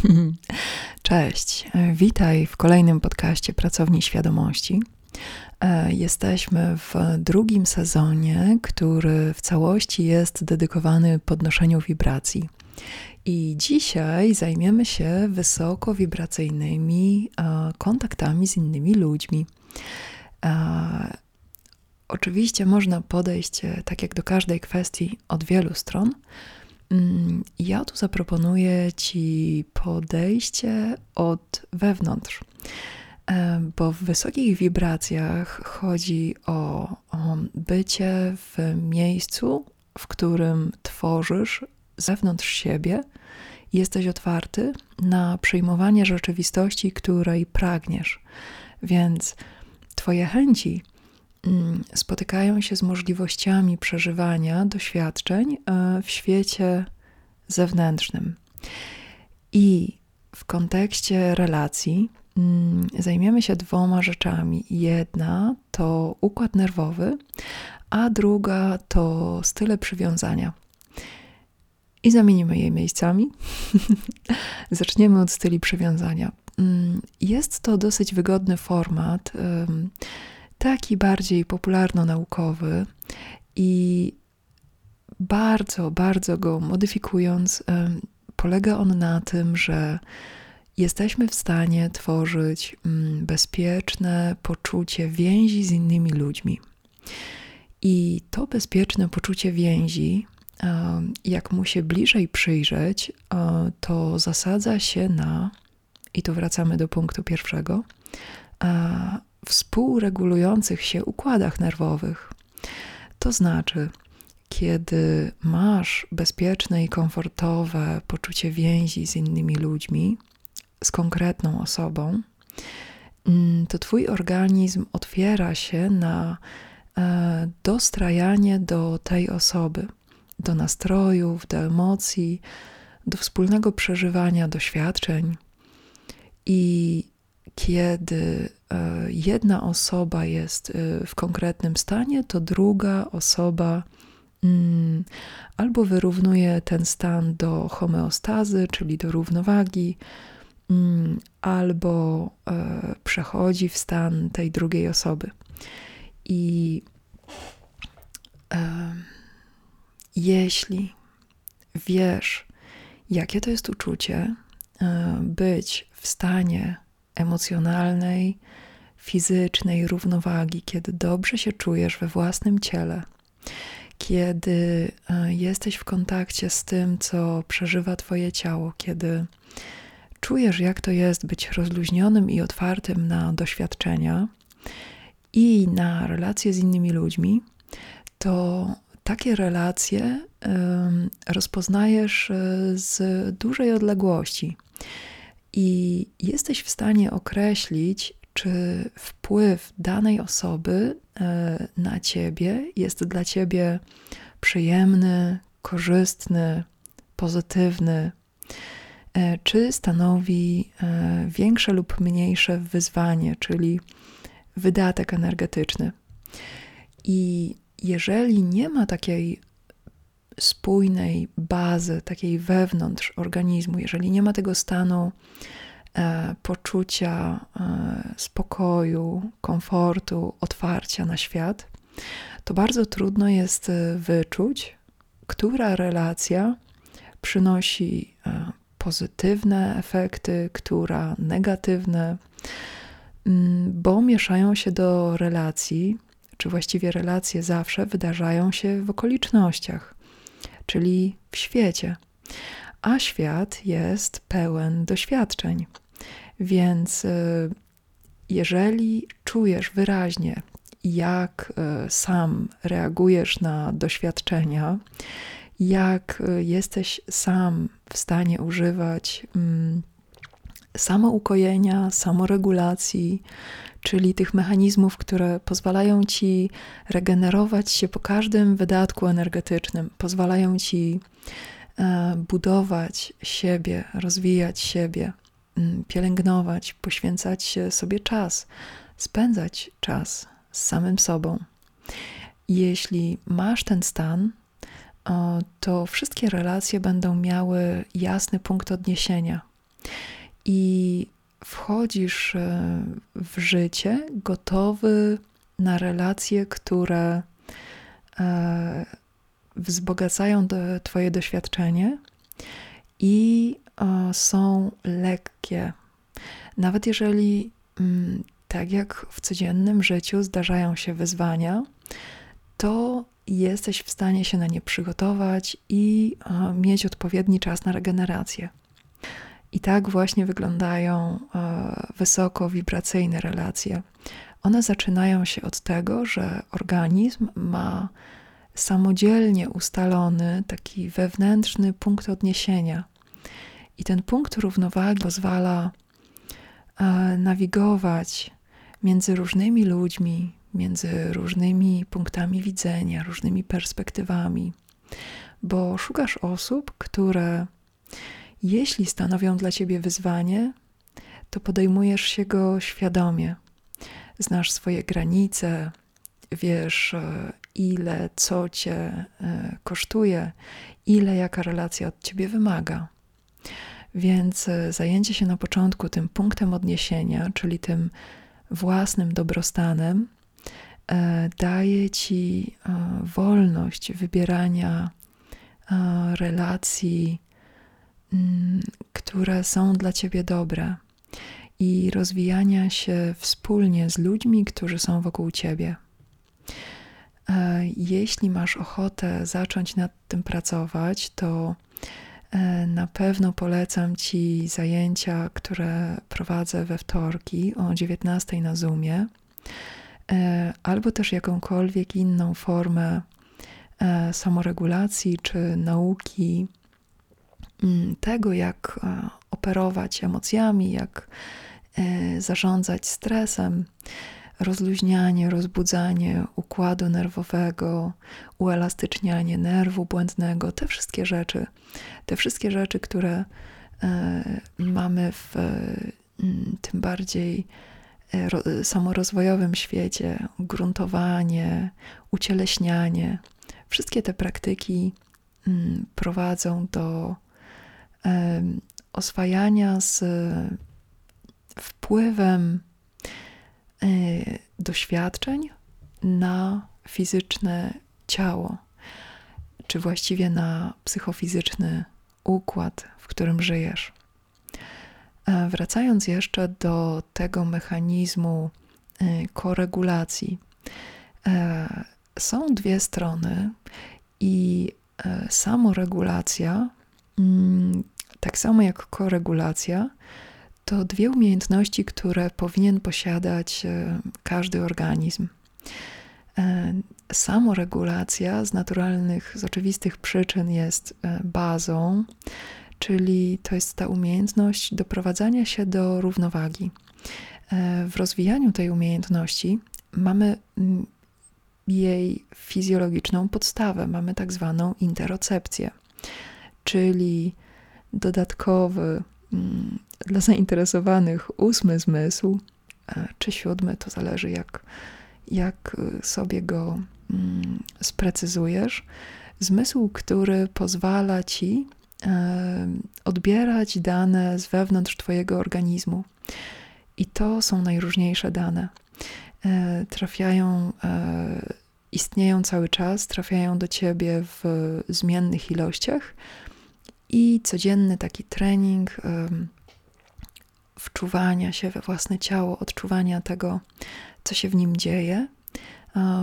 Cześć, witaj w kolejnym podcaście Pracowni Świadomości. E, jesteśmy w drugim sezonie, który w całości jest dedykowany podnoszeniu wibracji. I dzisiaj zajmiemy się wysoko wibracyjnymi e, kontaktami z innymi ludźmi. E, oczywiście można podejść, tak jak do każdej kwestii, od wielu stron. Mm, ja tu zaproponuję Ci podejście od wewnątrz, bo w wysokich wibracjach chodzi o, o bycie w miejscu, w którym tworzysz zewnątrz siebie jesteś otwarty na przyjmowanie rzeczywistości, której pragniesz. Więc Twoje chęci spotykają się z możliwościami przeżywania doświadczeń e, w świecie zewnętrznym. I w kontekście relacji mm, zajmiemy się dwoma rzeczami. Jedna to układ nerwowy, a druga to style przywiązania. I zamienimy je miejscami. Zaczniemy od styli przywiązania. Mm, jest to dosyć wygodny format taki bardziej popularno-naukowy i bardzo, bardzo go modyfikując, polega on na tym, że jesteśmy w stanie tworzyć mm, bezpieczne poczucie więzi z innymi ludźmi. I to bezpieczne poczucie więzi, jak mu się bliżej przyjrzeć, to zasadza się na, i tu wracamy do punktu pierwszego, współregulujących się układach nerwowych. To znaczy, kiedy masz bezpieczne i komfortowe poczucie więzi z innymi ludźmi, z konkretną osobą, mm, to Twój organizm otwiera się na e, dostrajanie do tej osoby, do nastrojów, do emocji, do wspólnego przeżywania doświadczeń. I kiedy jedna osoba jest e, w konkretnym stanie, to druga osoba mm, albo wyrównuje ten stan do homeostazy, czyli do równowagi, mm, albo e, przechodzi w stan tej drugiej osoby. I jeśli wiesz, jakie to jest uczucie, być w stanie emocjonalnej, fizycznej równowagi, kiedy dobrze się czujesz we własnym ciele, kiedy e, jesteś w kontakcie z tym, co przeżywa Twoje ciało, kiedy czujesz, jak to jest być rozluźnionym i otwartym na doświadczenia i na relacje z innymi ludźmi, to takie relacje rozpoznajesz e, z dużej odległości i jesteś w stanie określić, czy wpływ danej osoby e, na ciebie jest dla ciebie przyjemny, korzystny, pozytywny, e, czy stanowi e, większe lub mniejsze wyzwanie, czyli wydatek energetyczny. I jeżeli nie ma takiej spójnej bazy, takiej wewnątrz organizmu, jeżeli nie ma tego stanu e, poczucia e, spokoju, komfortu, otwarcia na świat, to bardzo trudno jest e, wyczuć, która relacja przynosi e, pozytywne efekty, która negatywne, mm, bo mieszają się do relacji, czy właściwie relacje zawsze wydarzają się w okolicznościach czyli w świecie. A świat jest pełen doświadczeń. Więc y, jeżeli czujesz wyraźnie, jak y, sam reagujesz na doświadczenia, jak y, jesteś sam w stanie używać mm, samoukojenia, samoregulacji, czyli tych mechanizmów, które pozwalają ci regenerować się po każdym wydatku energetycznym, pozwalają ci e, budować siebie, rozwijać siebie, mm, pielęgnować, poświęcać sobie czas, spędzać czas z samym sobą. Jeśli masz ten stan, to wszystkie relacje będą miały jasny punkt odniesienia, i wchodzisz e, w życie gotowy na relacje, które e, wzbogacają Twoje doświadczenie i e, są lekkie. Nawet jeżeli, mm, tak jak w codziennym życiu, zdarzają się wyzwania, to jesteś w stanie się na nie przygotować i mieć odpowiedni czas na regenerację. I tak właśnie wyglądają e, wysoko wibracyjne relacje. One zaczynają się od tego, że organizm ma samodzielnie ustalony taki wewnętrzny punkt odniesienia. I ten punkt równowagi pozwala e, nawigować między różnymi ludźmi, między różnymi punktami widzenia, różnymi perspektywami, bo szukasz osób, które jeśli stanowią dla ciebie wyzwanie, to podejmujesz się go świadomie. Znasz swoje granice, wiesz, e, ile co cię e, kosztuje, ile jaka relacja od ciebie wymaga. Więc e, zajęcie się na początku tym punktem odniesienia, czyli tym własnym dobrostanem, daje ci wolność wybierania relacji, które są dla ciebie dobre i rozwijania się wspólnie z ludźmi, którzy są wokół ciebie. E, jeśli masz ochotę zacząć nad tym pracować, to e, na pewno polecam Ci zajęcia, które prowadzę we wtorki o 19 na Zoomie, e, albo też jakąkolwiek inną formę samoregulacji czy nauki Mm, tego, jak e, operować emocjami, jak e, zarządzać stresem, rozluźnianie, rozbudzanie układu nerwowego, uelastycznianie nerwu błędnego, te wszystkie rzeczy, te wszystkie rzeczy, które e, mamy w mm, tym bardziej samorozwojowym świecie, gruntowanie, ucieleśnianie, wszystkie te praktyki mm, prowadzą do oswajania z wpływem e, doświadczeń na fizyczne ciało, czy właściwie na psychofizyczny układ, w którym żyjesz. E, wracając jeszcze do tego mechanizmu e, koregulacji, są dwie strony i samoregulacja tak samo jak koregulacja, to dwie umiejętności, które powinien posiadać e, każdy organizm. E, samoregulacja z naturalnych, z oczywistych przyczyn jest e, bazą, czyli to jest ta umiejętność doprowadzania się do równowagi. W rozwijaniu tej umiejętności mamy mm, jej fizjologiczną podstawę, mamy tak zwaną interocepcję, czyli dodatkowy mm, dla zainteresowanych ósmy zmysł, e, czy siódmy, to zależy jak, jak sobie go mm, sprecyzujesz. Zmysł, który pozwala ci e, odbierać dane z wewnątrz Twojego organizmu. I to są najróżniejsze dane. E, trafiają, istnieją cały czas, trafiają do ciebie w zmiennych ilościach i codzienny taki trening wczuwania się we własne ciało, odczuwania tego, co się w nim dzieje,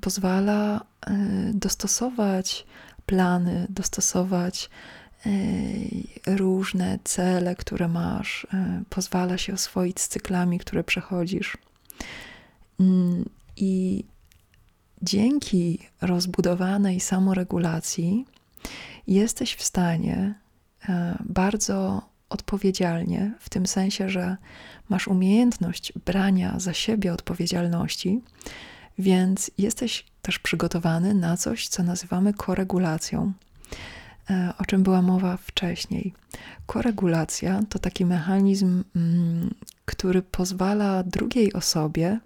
pozwala e, dostosować plany, dostosować e, różne cele, które masz, e, pozwala się oswoić z cyklami, które przechodzisz. Mm, I dzięki rozbudowanej samoregulacji jesteś w stanie bardzo odpowiedzialnie, w tym sensie, że masz umiejętność brania za siebie odpowiedzialności, więc jesteś też przygotowany na coś, co nazywamy koregulacją, e, o czym była mowa wcześniej. Koregulacja to taki mechanizm, mm, który pozwala drugiej osobie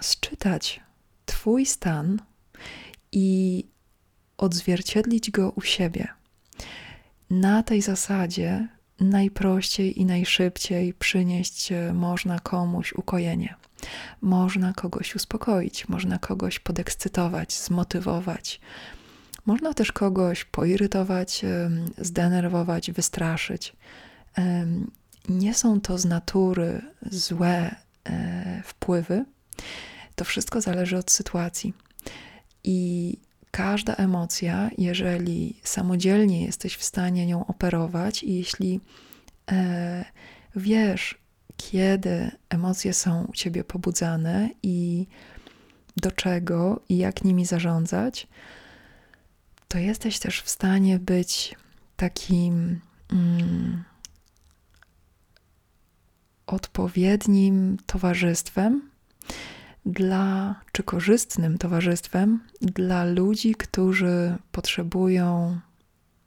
sczytać Twój stan i odzwierciedlić go u siebie na tej zasadzie najprościej i najszybciej przynieść można komuś ukojenie. Można kogoś uspokoić, można kogoś podekscytować, zmotywować. Można też kogoś poirytować, zdenerwować, wystraszyć. Nie są to z natury złe e, wpływy. To wszystko zależy od sytuacji. I każda emocja, jeżeli samodzielnie jesteś w stanie nią operować, i jeśli e, wiesz, kiedy emocje są u ciebie pobudzane i do czego i jak nimi zarządzać, to jesteś też w stanie być takim mm, odpowiednim towarzystwem dla, czy korzystnym towarzystwem dla ludzi, którzy potrzebują,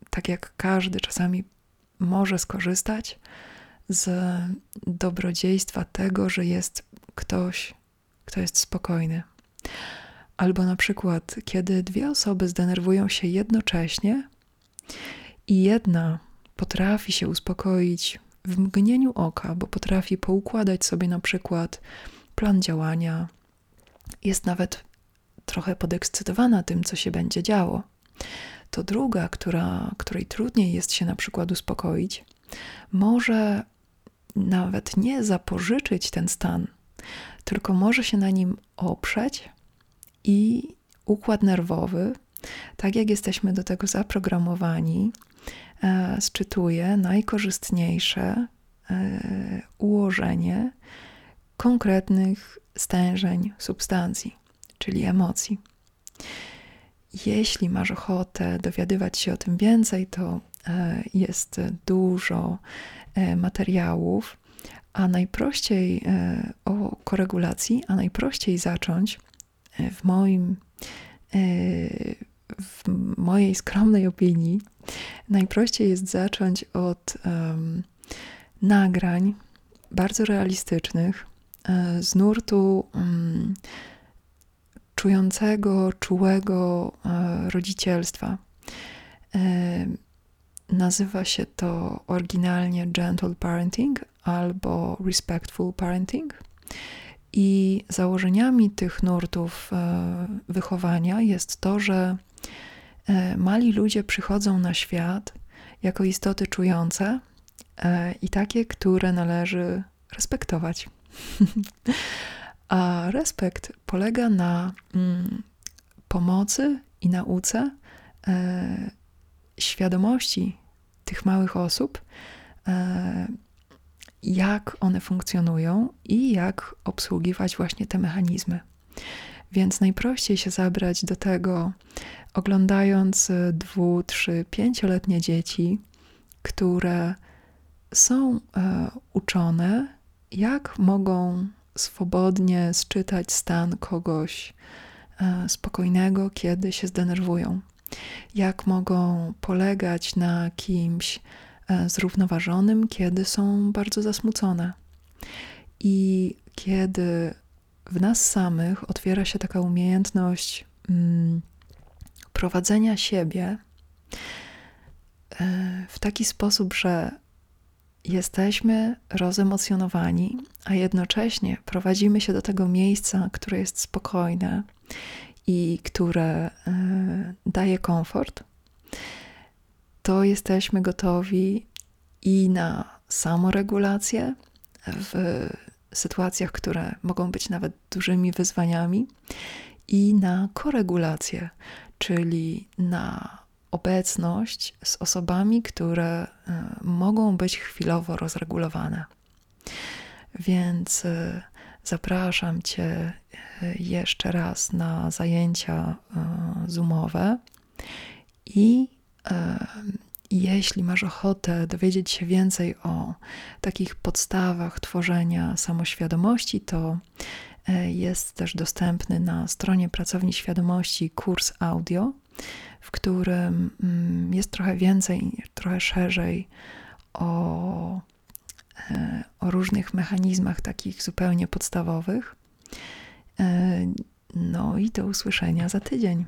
tak jak każdy czasami może skorzystać z dobrodziejstwa tego, że jest ktoś, kto jest spokojny. Albo na przykład, kiedy dwie osoby zdenerwują się jednocześnie i jedna potrafi się uspokoić w mgnieniu oka, bo potrafi poukładać sobie na przykład plan działania, jest nawet trochę podekscytowana tym, co się będzie działo, to druga, która, której trudniej jest się na przykład uspokoić, może nawet nie zapożyczyć ten stan, tylko może się na nim oprzeć i układ nerwowy, tak jak jesteśmy do tego zaprogramowani, e, sczytuje najkorzystniejsze e, ułożenie konkretnych stężeń substancji, czyli emocji. Jeśli masz ochotę dowiadywać się o tym więcej, to e, jest dużo e, materiałów, a najprościej e, o koregulacji, a najprościej zacząć w moim w mojej skromnej opinii, najprościej jest zacząć od um, nagrań bardzo realistycznych, z nurtu um, czującego, czułego e, rodzicielstwa. E, nazywa się to oryginalnie gentle parenting albo respectful parenting. I założeniami tych nurtów wychowania jest to, że mali ludzie przychodzą na świat jako istoty czujące i takie, które należy respektować. A respekt polega na mm, pomocy i nauce e, świadomości tych małych osób, e, jak one funkcjonują i jak obsługiwać właśnie te mechanizmy. Więc najprościej się zabrać do tego, oglądając dwu, trzy, pięcioletnie dzieci, które są e, uczone jak mogą swobodnie sczytać stan kogoś e, spokojnego, kiedy się zdenerwują, jak mogą polegać na kimś e, zrównoważonym, kiedy są bardzo zasmucone. I kiedy w nas samych otwiera się taka umiejętność mm, prowadzenia siebie e, w taki sposób, że jesteśmy rozemocjonowani, a jednocześnie prowadzimy się do tego miejsca, które jest spokojne i które e, daje komfort, to jesteśmy gotowi i na samoregulację w sytuacjach, które mogą być nawet dużymi wyzwaniami, i na koregulację, czyli na obecność z osobami, które e, mogą być chwilowo rozregulowane. Więc e, zapraszam Cię e, jeszcze raz na zajęcia zoomowe i jeśli masz ochotę dowiedzieć się więcej o takich podstawach tworzenia samoświadomości, to jest też dostępny na stronie Pracowni Świadomości kurs audio, w którym mm, jest trochę więcej, trochę szerzej o, e, o różnych mechanizmach takich zupełnie podstawowych. E, no i do usłyszenia za tydzień.